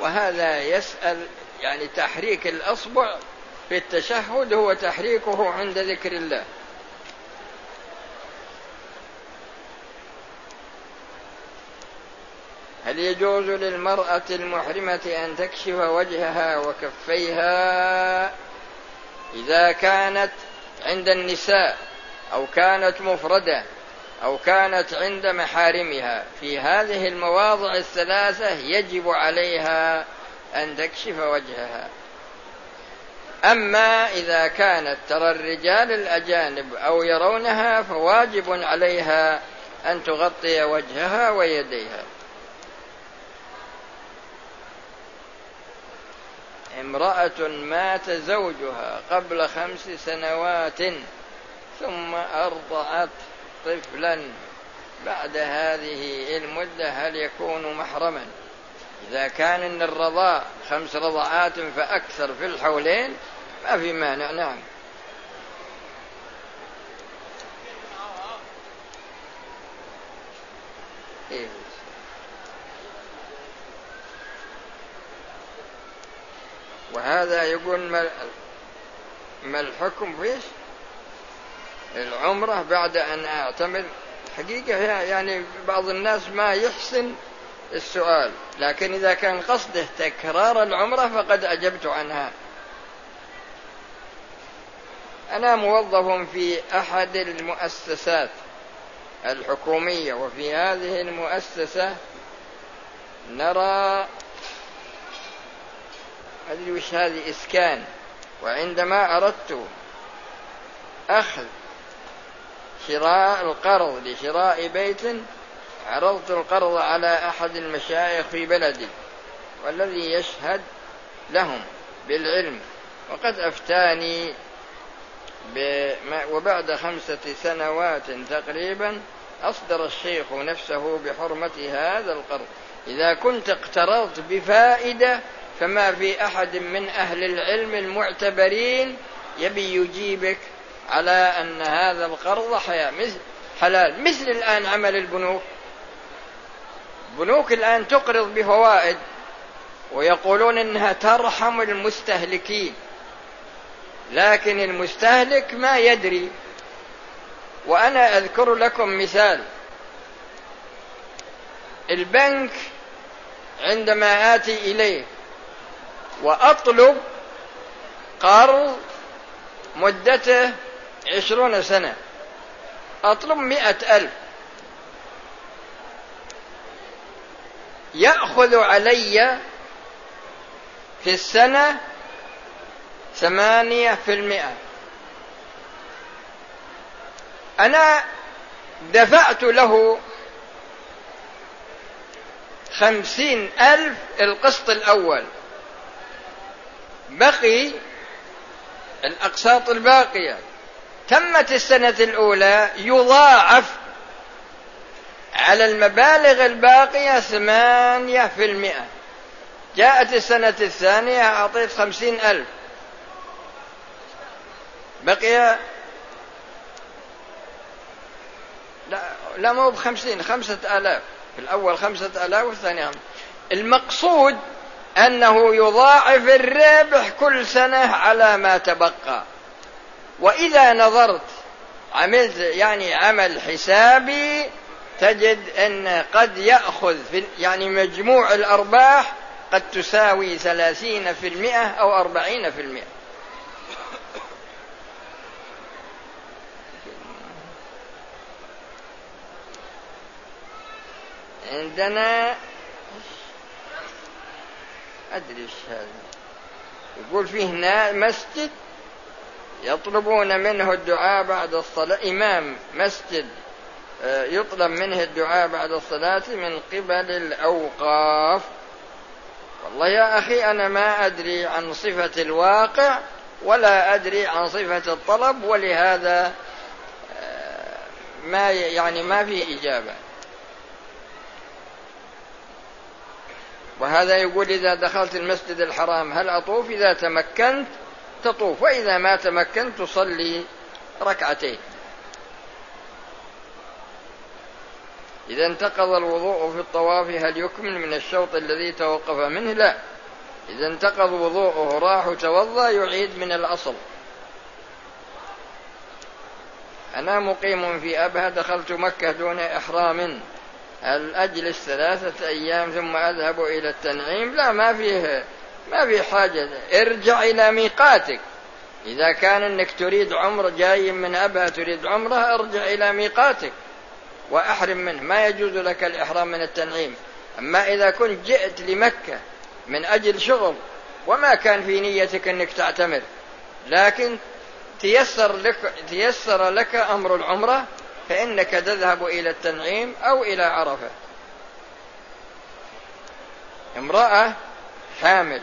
وهذا يسأل يعني تحريك الأصبع في التشهد هو تحريكه عند ذكر الله. هل يجوز للمرأة المحرمة أن تكشف وجهها وكفيها إذا كانت عند النساء أو كانت مفردة؟ أو كانت عند محارمها. في هذه المواضع الثلاثة يجب عليها أن تكشف وجهها. أما إذا كانت ترى الرجال الأجانب أو يرونها فواجب عليها أن تغطي وجهها ويديها. امرأة مات زوجها قبل خمس سنوات ثم أرضعت طفلا بعد هذه المدة هل يكون محرما؟ إذا كان إن الرضاع خمس رضعات فأكثر في الحولين ما في مانع نعم. إيه. وهذا يقول ما, ما الحكم فيش؟ العمرة بعد أن أعتمر حقيقة يعني بعض الناس ما يحسن السؤال لكن إذا كان قصده تكرار العمرة فقد أجبت عنها. أنا موظف في أحد المؤسسات الحكومية وفي هذه المؤسسة نرى أدري وش هذه إسكان. وعندما أردت أخذ شراء القرض لشراء بيت عرضت القرض على أحد المشايخ في بلدي والذي يشهد لهم بالعلم. وقد أفتاني وبعد خمسة سنوات تقريبا أصدر الشيخ نفسه بحرمة هذا القرض. إذا كنت اقترضت بفائدة فما في أحد من أهل العلم المعتبرين يبي يجيبك على أن هذا القرض حياة حلال مثل الآن عمل البنوك. البنوك الآن تقرض بفوائد ويقولون إنها ترحم المستهلكين لكن المستهلك ما يدري. وأنا أذكر لكم مثال. البنك عندما آتي إليه وأطلب قرض مدته عشرون سنة. أطلب مئة ألف. يأخذ علي في السنة ثمانية في المئة. أنا دفعت له خمسين ألف القسط الأول. بقي الأقساط الباقية. تمت السنة الأولى يضاعف على المبالغ الباقية ثمانية في المئة. جاءت السنة الثانية أعطيت خمسين ألف. بقي لا لا مو بخمسين خمسة آلاف. في الأول خمسة آلاف والثاني المقصود أنه يضاعف الربح كل سنة على ما تبقى. وإذا نظرت عملت يعني عمل حسابي تجد أن قد يأخذ في يعني مجموع الأرباح قد تساوي ثلاثين في المئة أو أربعين في المئة. عندنا أدري هذا. يقول فيه مسجد يطلبون منه الدعاء بعد الصلاة. إمام مسجد آه، يطلب منه الدعاء بعد الصلاة من قبل الأوقاف. والله يا أخي أنا ما أدري عن صفة الواقع ولا أدري عن صفة الطلب ولهذا آه، ما يعني ما في إجابة. وهذا يقول إذا دخلت المسجد الحرام هل أطوف؟ إذا تمكنت تطوف وإذا ما تمكنت تصلي ركعتين. إذا انتقض الوضوء في الطواف هل يكمل من الشوط الذي توقف منه؟ لا. إذا انتقض وضوءه راح توضأ يعيد من الأصل. أنا مقيم في أبها دخلت مكة دون إحرام. هل أجلس ثلاثة أيام ثم أذهب إلى التنعيم. لا ما فيه ما في حاجة. ارجع إلى ميقاتك. إذا كان أنك تريد عمر جاي من أبها تريد عمره ارجع إلى ميقاتك. وأحرم منه. ما يجوز لك الإحرام من التنعيم. أما إذا كنت جئت لمكة من أجل شغل وما كان في نيتك أنك تعتمر. لكن تيسر لك تيسر لك أمر العمرة فإنك تذهب إلى التنعيم أو إلى عرفة. امرأة حامل.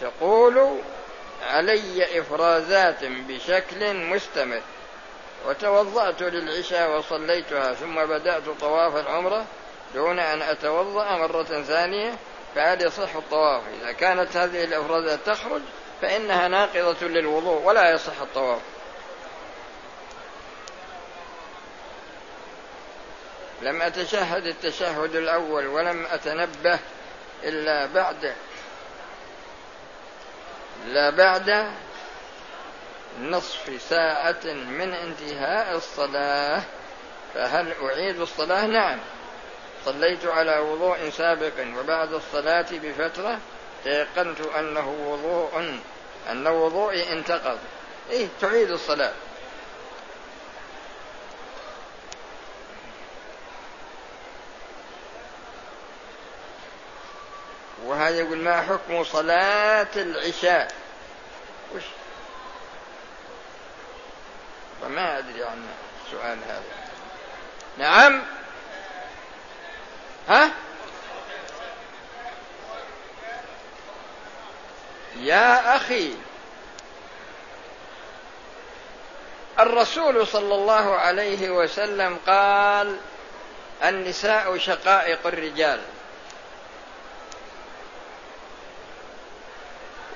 تقول علي إفرازات بشكل مستمر وتوضأت للعشاء وصليتها ثم بدأت طواف العمرة دون أن أتوضأ مرة ثانية فهل يصح الطواف. إذا كانت هذه الإفرازات تخرج فإنها ناقضة للوضوء ولا يصح الطواف. لم أتشهد التشهد الأول ولم أتنبه إلا بعد إلا بعد نصف ساعة من انتهاء الصلاة فهل أعيد الصلاة؟ نعم. صليت على وضوء سابق وبعد الصلاة بفترة تيقنت أنه وضوء أن وضوئي انتقض. إيه تعيد الصلاة. وهذا يقول ما حكم صلاة العشاء؟ وش؟ فما أدري عن السؤال هذا. نعم؟ ها؟ يا أخي الرسول صلى الله عليه وسلم قال النساء شقائق الرجال.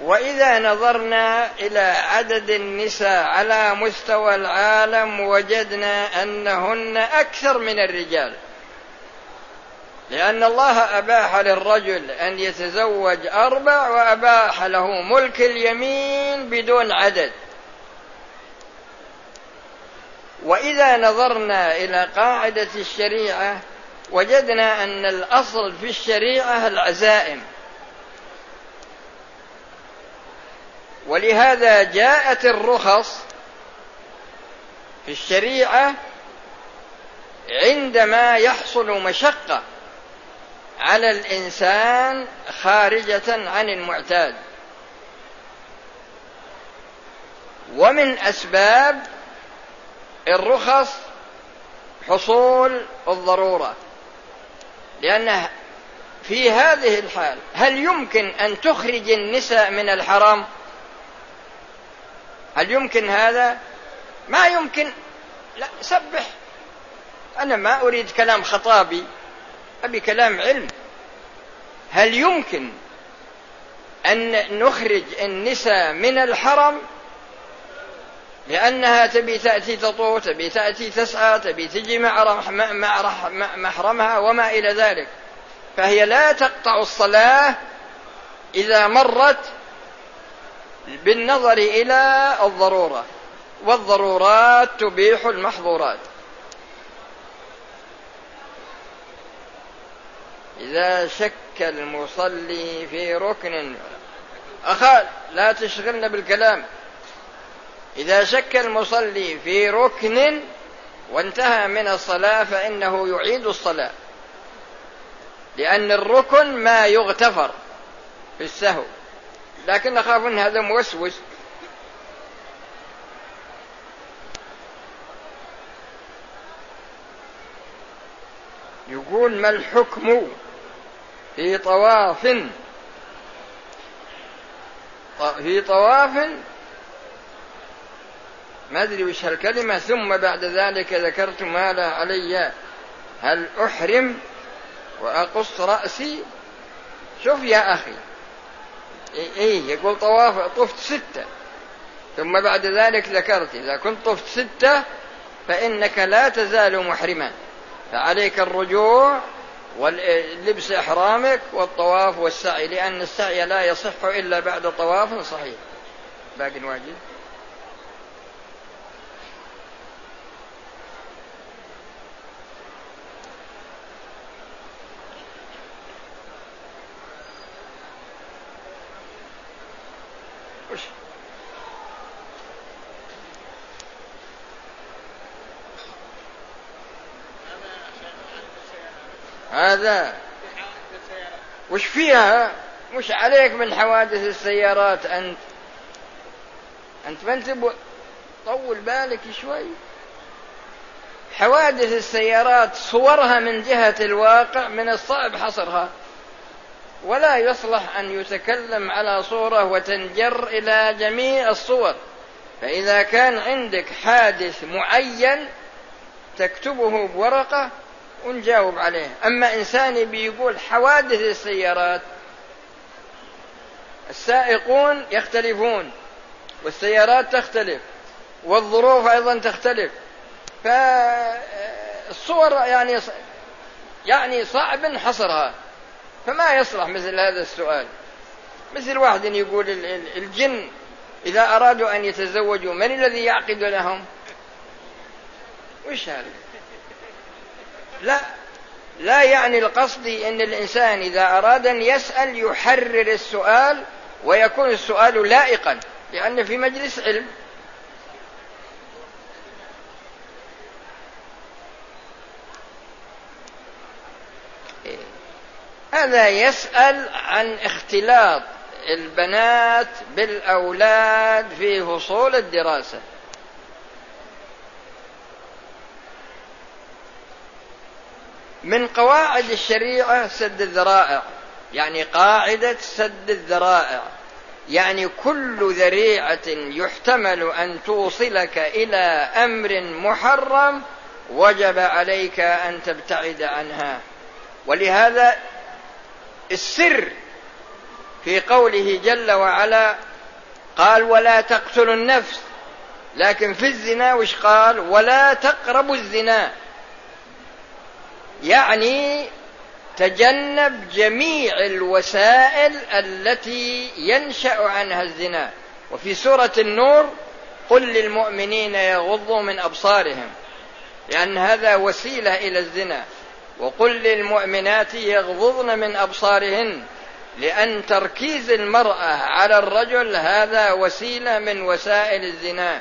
وإذا نظرنا إلى عدد النساء على مستوى العالم وجدنا أنهن أكثر من الرجال. لأن الله أباح للرجل أن يتزوج أربع وأباح له ملك اليمين بدون عدد. وإذا نظرنا إلى قاعدة الشريعة وجدنا أن الأصل في الشريعة العزائم. ولهذا جاءت الرخص في الشريعة عندما يحصل مشقة على الإنسان خارجة عن المعتاد. ومن أسباب الرخص حصول الضرورة لأنه في هذه الحال هل يمكن أن تخرج النساء من الحرام؟ هل يمكن هذا؟ ما يمكن. لا سبح. أنا ما أريد كلام خطابي أبي كلام علم. هل يمكن أن نخرج النساء من الحرم؟ لأنها تبي تأتي تطوف تبي تأتي تسعى تبي تجي مع محرمها وما إلى ذلك. فهي لا تقطع الصلاة إذا مرت بالنظر إلى الضرورة والضرورات تبيح المحظورات. إذا شك المصلي في ركن أخا لا تشغلنا بالكلام. إذا شك المصلي في ركن وانتهى من الصلاة فإنه يعيد الصلاة. لأن الركن ما يغتفر في السهو. لكن أخاف أن هذا موسوس. يقول ما الحكم في طواف؟ في طواف؟ ما أدري وش هالكلمة. ثم بعد ذلك ذكرت ما لا علي. هل أحرم وأقص رأسي؟ شوف يا أخي. إيه يقول طواف طفت ستة. ثم بعد ذلك ذكرت إذا كنت طفت ستة فإنك لا تزال محرما. فعليك الرجوع ولبس إحرامك والطواف والسعي لأن السعي لا يصح إلا بعد طواف صحيح. باقي واجب؟ هذا؟ وش فيها؟ وش عليك من حوادث السيارات أنت. أنت ما أنت طول بالك شوي. حوادث السيارات صورها من جهة الواقع من الصعب حصرها. ولا يصلح أن يتكلم على صورة وتنجر إلى جميع الصور. فإذا كان عندك حادث معين تكتبه بورقة ونجاوب عليه. أما إنسان بيقول حوادث السيارات السائقون يختلفون والسيارات تختلف والظروف أيضا تختلف. فالصور يعني يعني صعب حصرها. فما يصلح مثل هذا السؤال. مثل واحد يقول الجن إذا أرادوا أن يتزوجوا من الذي يعقد لهم؟ وش هذا؟ لا. لا يعني القصد أن الإنسان إذا أراد أن يسأل يحرر السؤال ويكون السؤال لائقا لأن في مجلس علم. هذا يسأل عن اختلاط البنات بالأولاد في فصول الدراسة. من قواعد الشريعة سد الذرائع يعني قاعدة سد الذرائع. يعني كل ذريعة يحتمل أن توصلك إلى أمر محرم وجب عليك أن تبتعد عنها. ولهذا السر في قوله جل وعلا قال ولا تقتلوا النفس لكن في الزنا وش قال؟ ولا تقربوا الزنا يعني تجنب جميع الوسائل التي ينشأ عنها الزنا. وفي سورة النور قل للمؤمنين يغضوا من أبصارهم لأن هذا وسيلة إلى الزنا. وقل للمؤمنات يغضضن من أبصارهن لأن تركيز المرأة على الرجل هذا وسيلة من وسائل الزنا.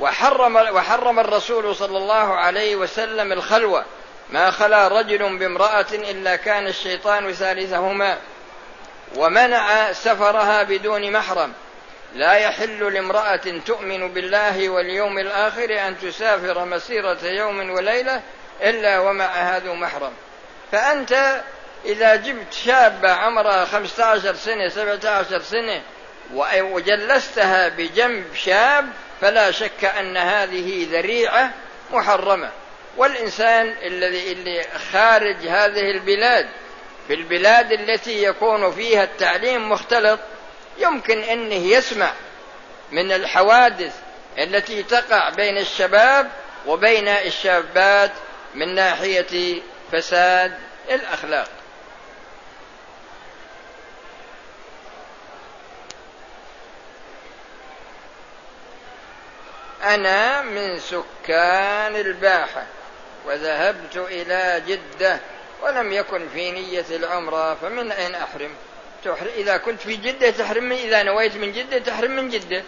وحرم وحرم الرسول صلى الله عليه وسلم الخلوة. ما خلا رجل بامرأة إلا كان الشيطان ثالثهما ومنع سفرها بدون محرم. لا يحل لامرأة تؤمن بالله واليوم الآخر أن تسافر مسيرة يوم وليلة إلا ومعها ذو محرم. فأنت إذا جبت شابة عمرها خمسة عشر سنة سبعة عشر سنة وجلستها بجنب شاب فلا شك أن هذه ذريعة محرمة. والإنسان الذي اللي خارج هذه البلاد في البلاد التي يكون فيها التعليم مختلط يمكن أنه يسمع من الحوادث التي تقع بين الشباب وبين الشابات من ناحية فساد الأخلاق. أنا من سكان الباحة. وذهبت إلى جدة ولم يكن في نية العمرة فمن أين أحرم؟ إذا كنت في جدة تحرم إذا نويت من جدة تحرم من جدة.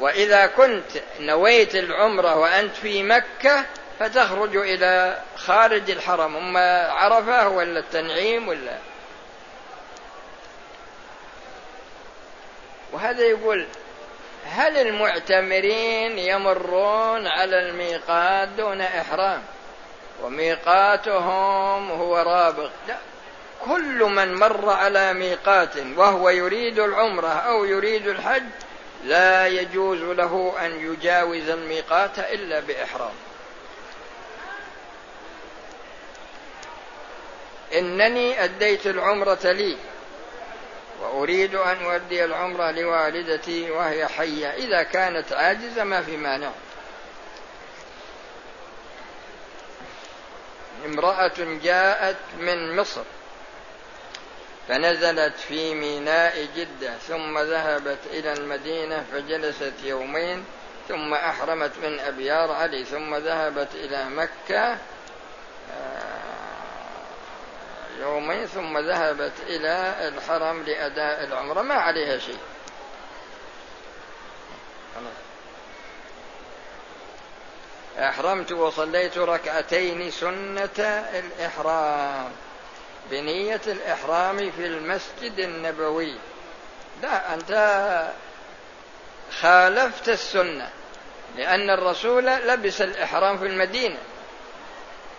وإذا كنت نويت العمرة وأنت في مكة فتخرج إلى خارج الحرم. أما عرفة ولا التنعيم ولا؟ وهذا يقول هل المعتمرين يمرون على الميقات دون إحرام؟ وميقاتهم هو رابغ لا كل من مر على ميقات وهو يريد العمرة أو يريد الحج لا يجوز له أن يجاوز الميقات إلا بإحرام. إنني أديت العمرة لي وأريد أن أؤدي العمرة لوالدتي وهي حية. إذا كانت عاجزة ما في مانع. امرأة جاءت من مصر فنزلت في ميناء جدة ثم ذهبت إلى المدينة فجلست يومين ثم أحرمت من أبيار علي ثم ذهبت إلى مكة آه، يومين ثم ذهبت إلى الحرم لأداء العمرة. ما عليها شيء. أحرمت وصليت ركعتين سنة الإحرام بنية الإحرام في المسجد النبوي. لا أنت خالفت السنة لأن الرسول لبس الإحرام في المدينة.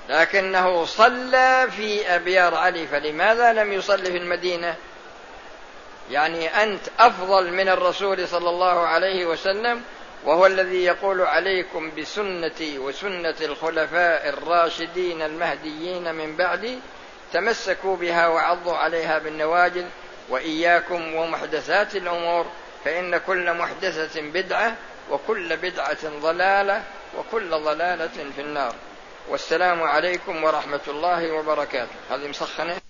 لكنه صلى في أبيار علي فلماذا لم يصلي في المدينة؟ يعني أنت أفضل من الرسول صلى الله عليه وسلم وهو الذي يقول عليكم بسنتي وسنة الخلفاء الراشدين المهديين من بعدي تمسكوا بها وعضوا عليها بالنواجذ وإياكم ومحدثات الأمور فإن كل محدثة بدعة وكل بدعة ضلالة وكل ضلالة في النار. والسلام عليكم ورحمة الله وبركاته. هذه مسخنة.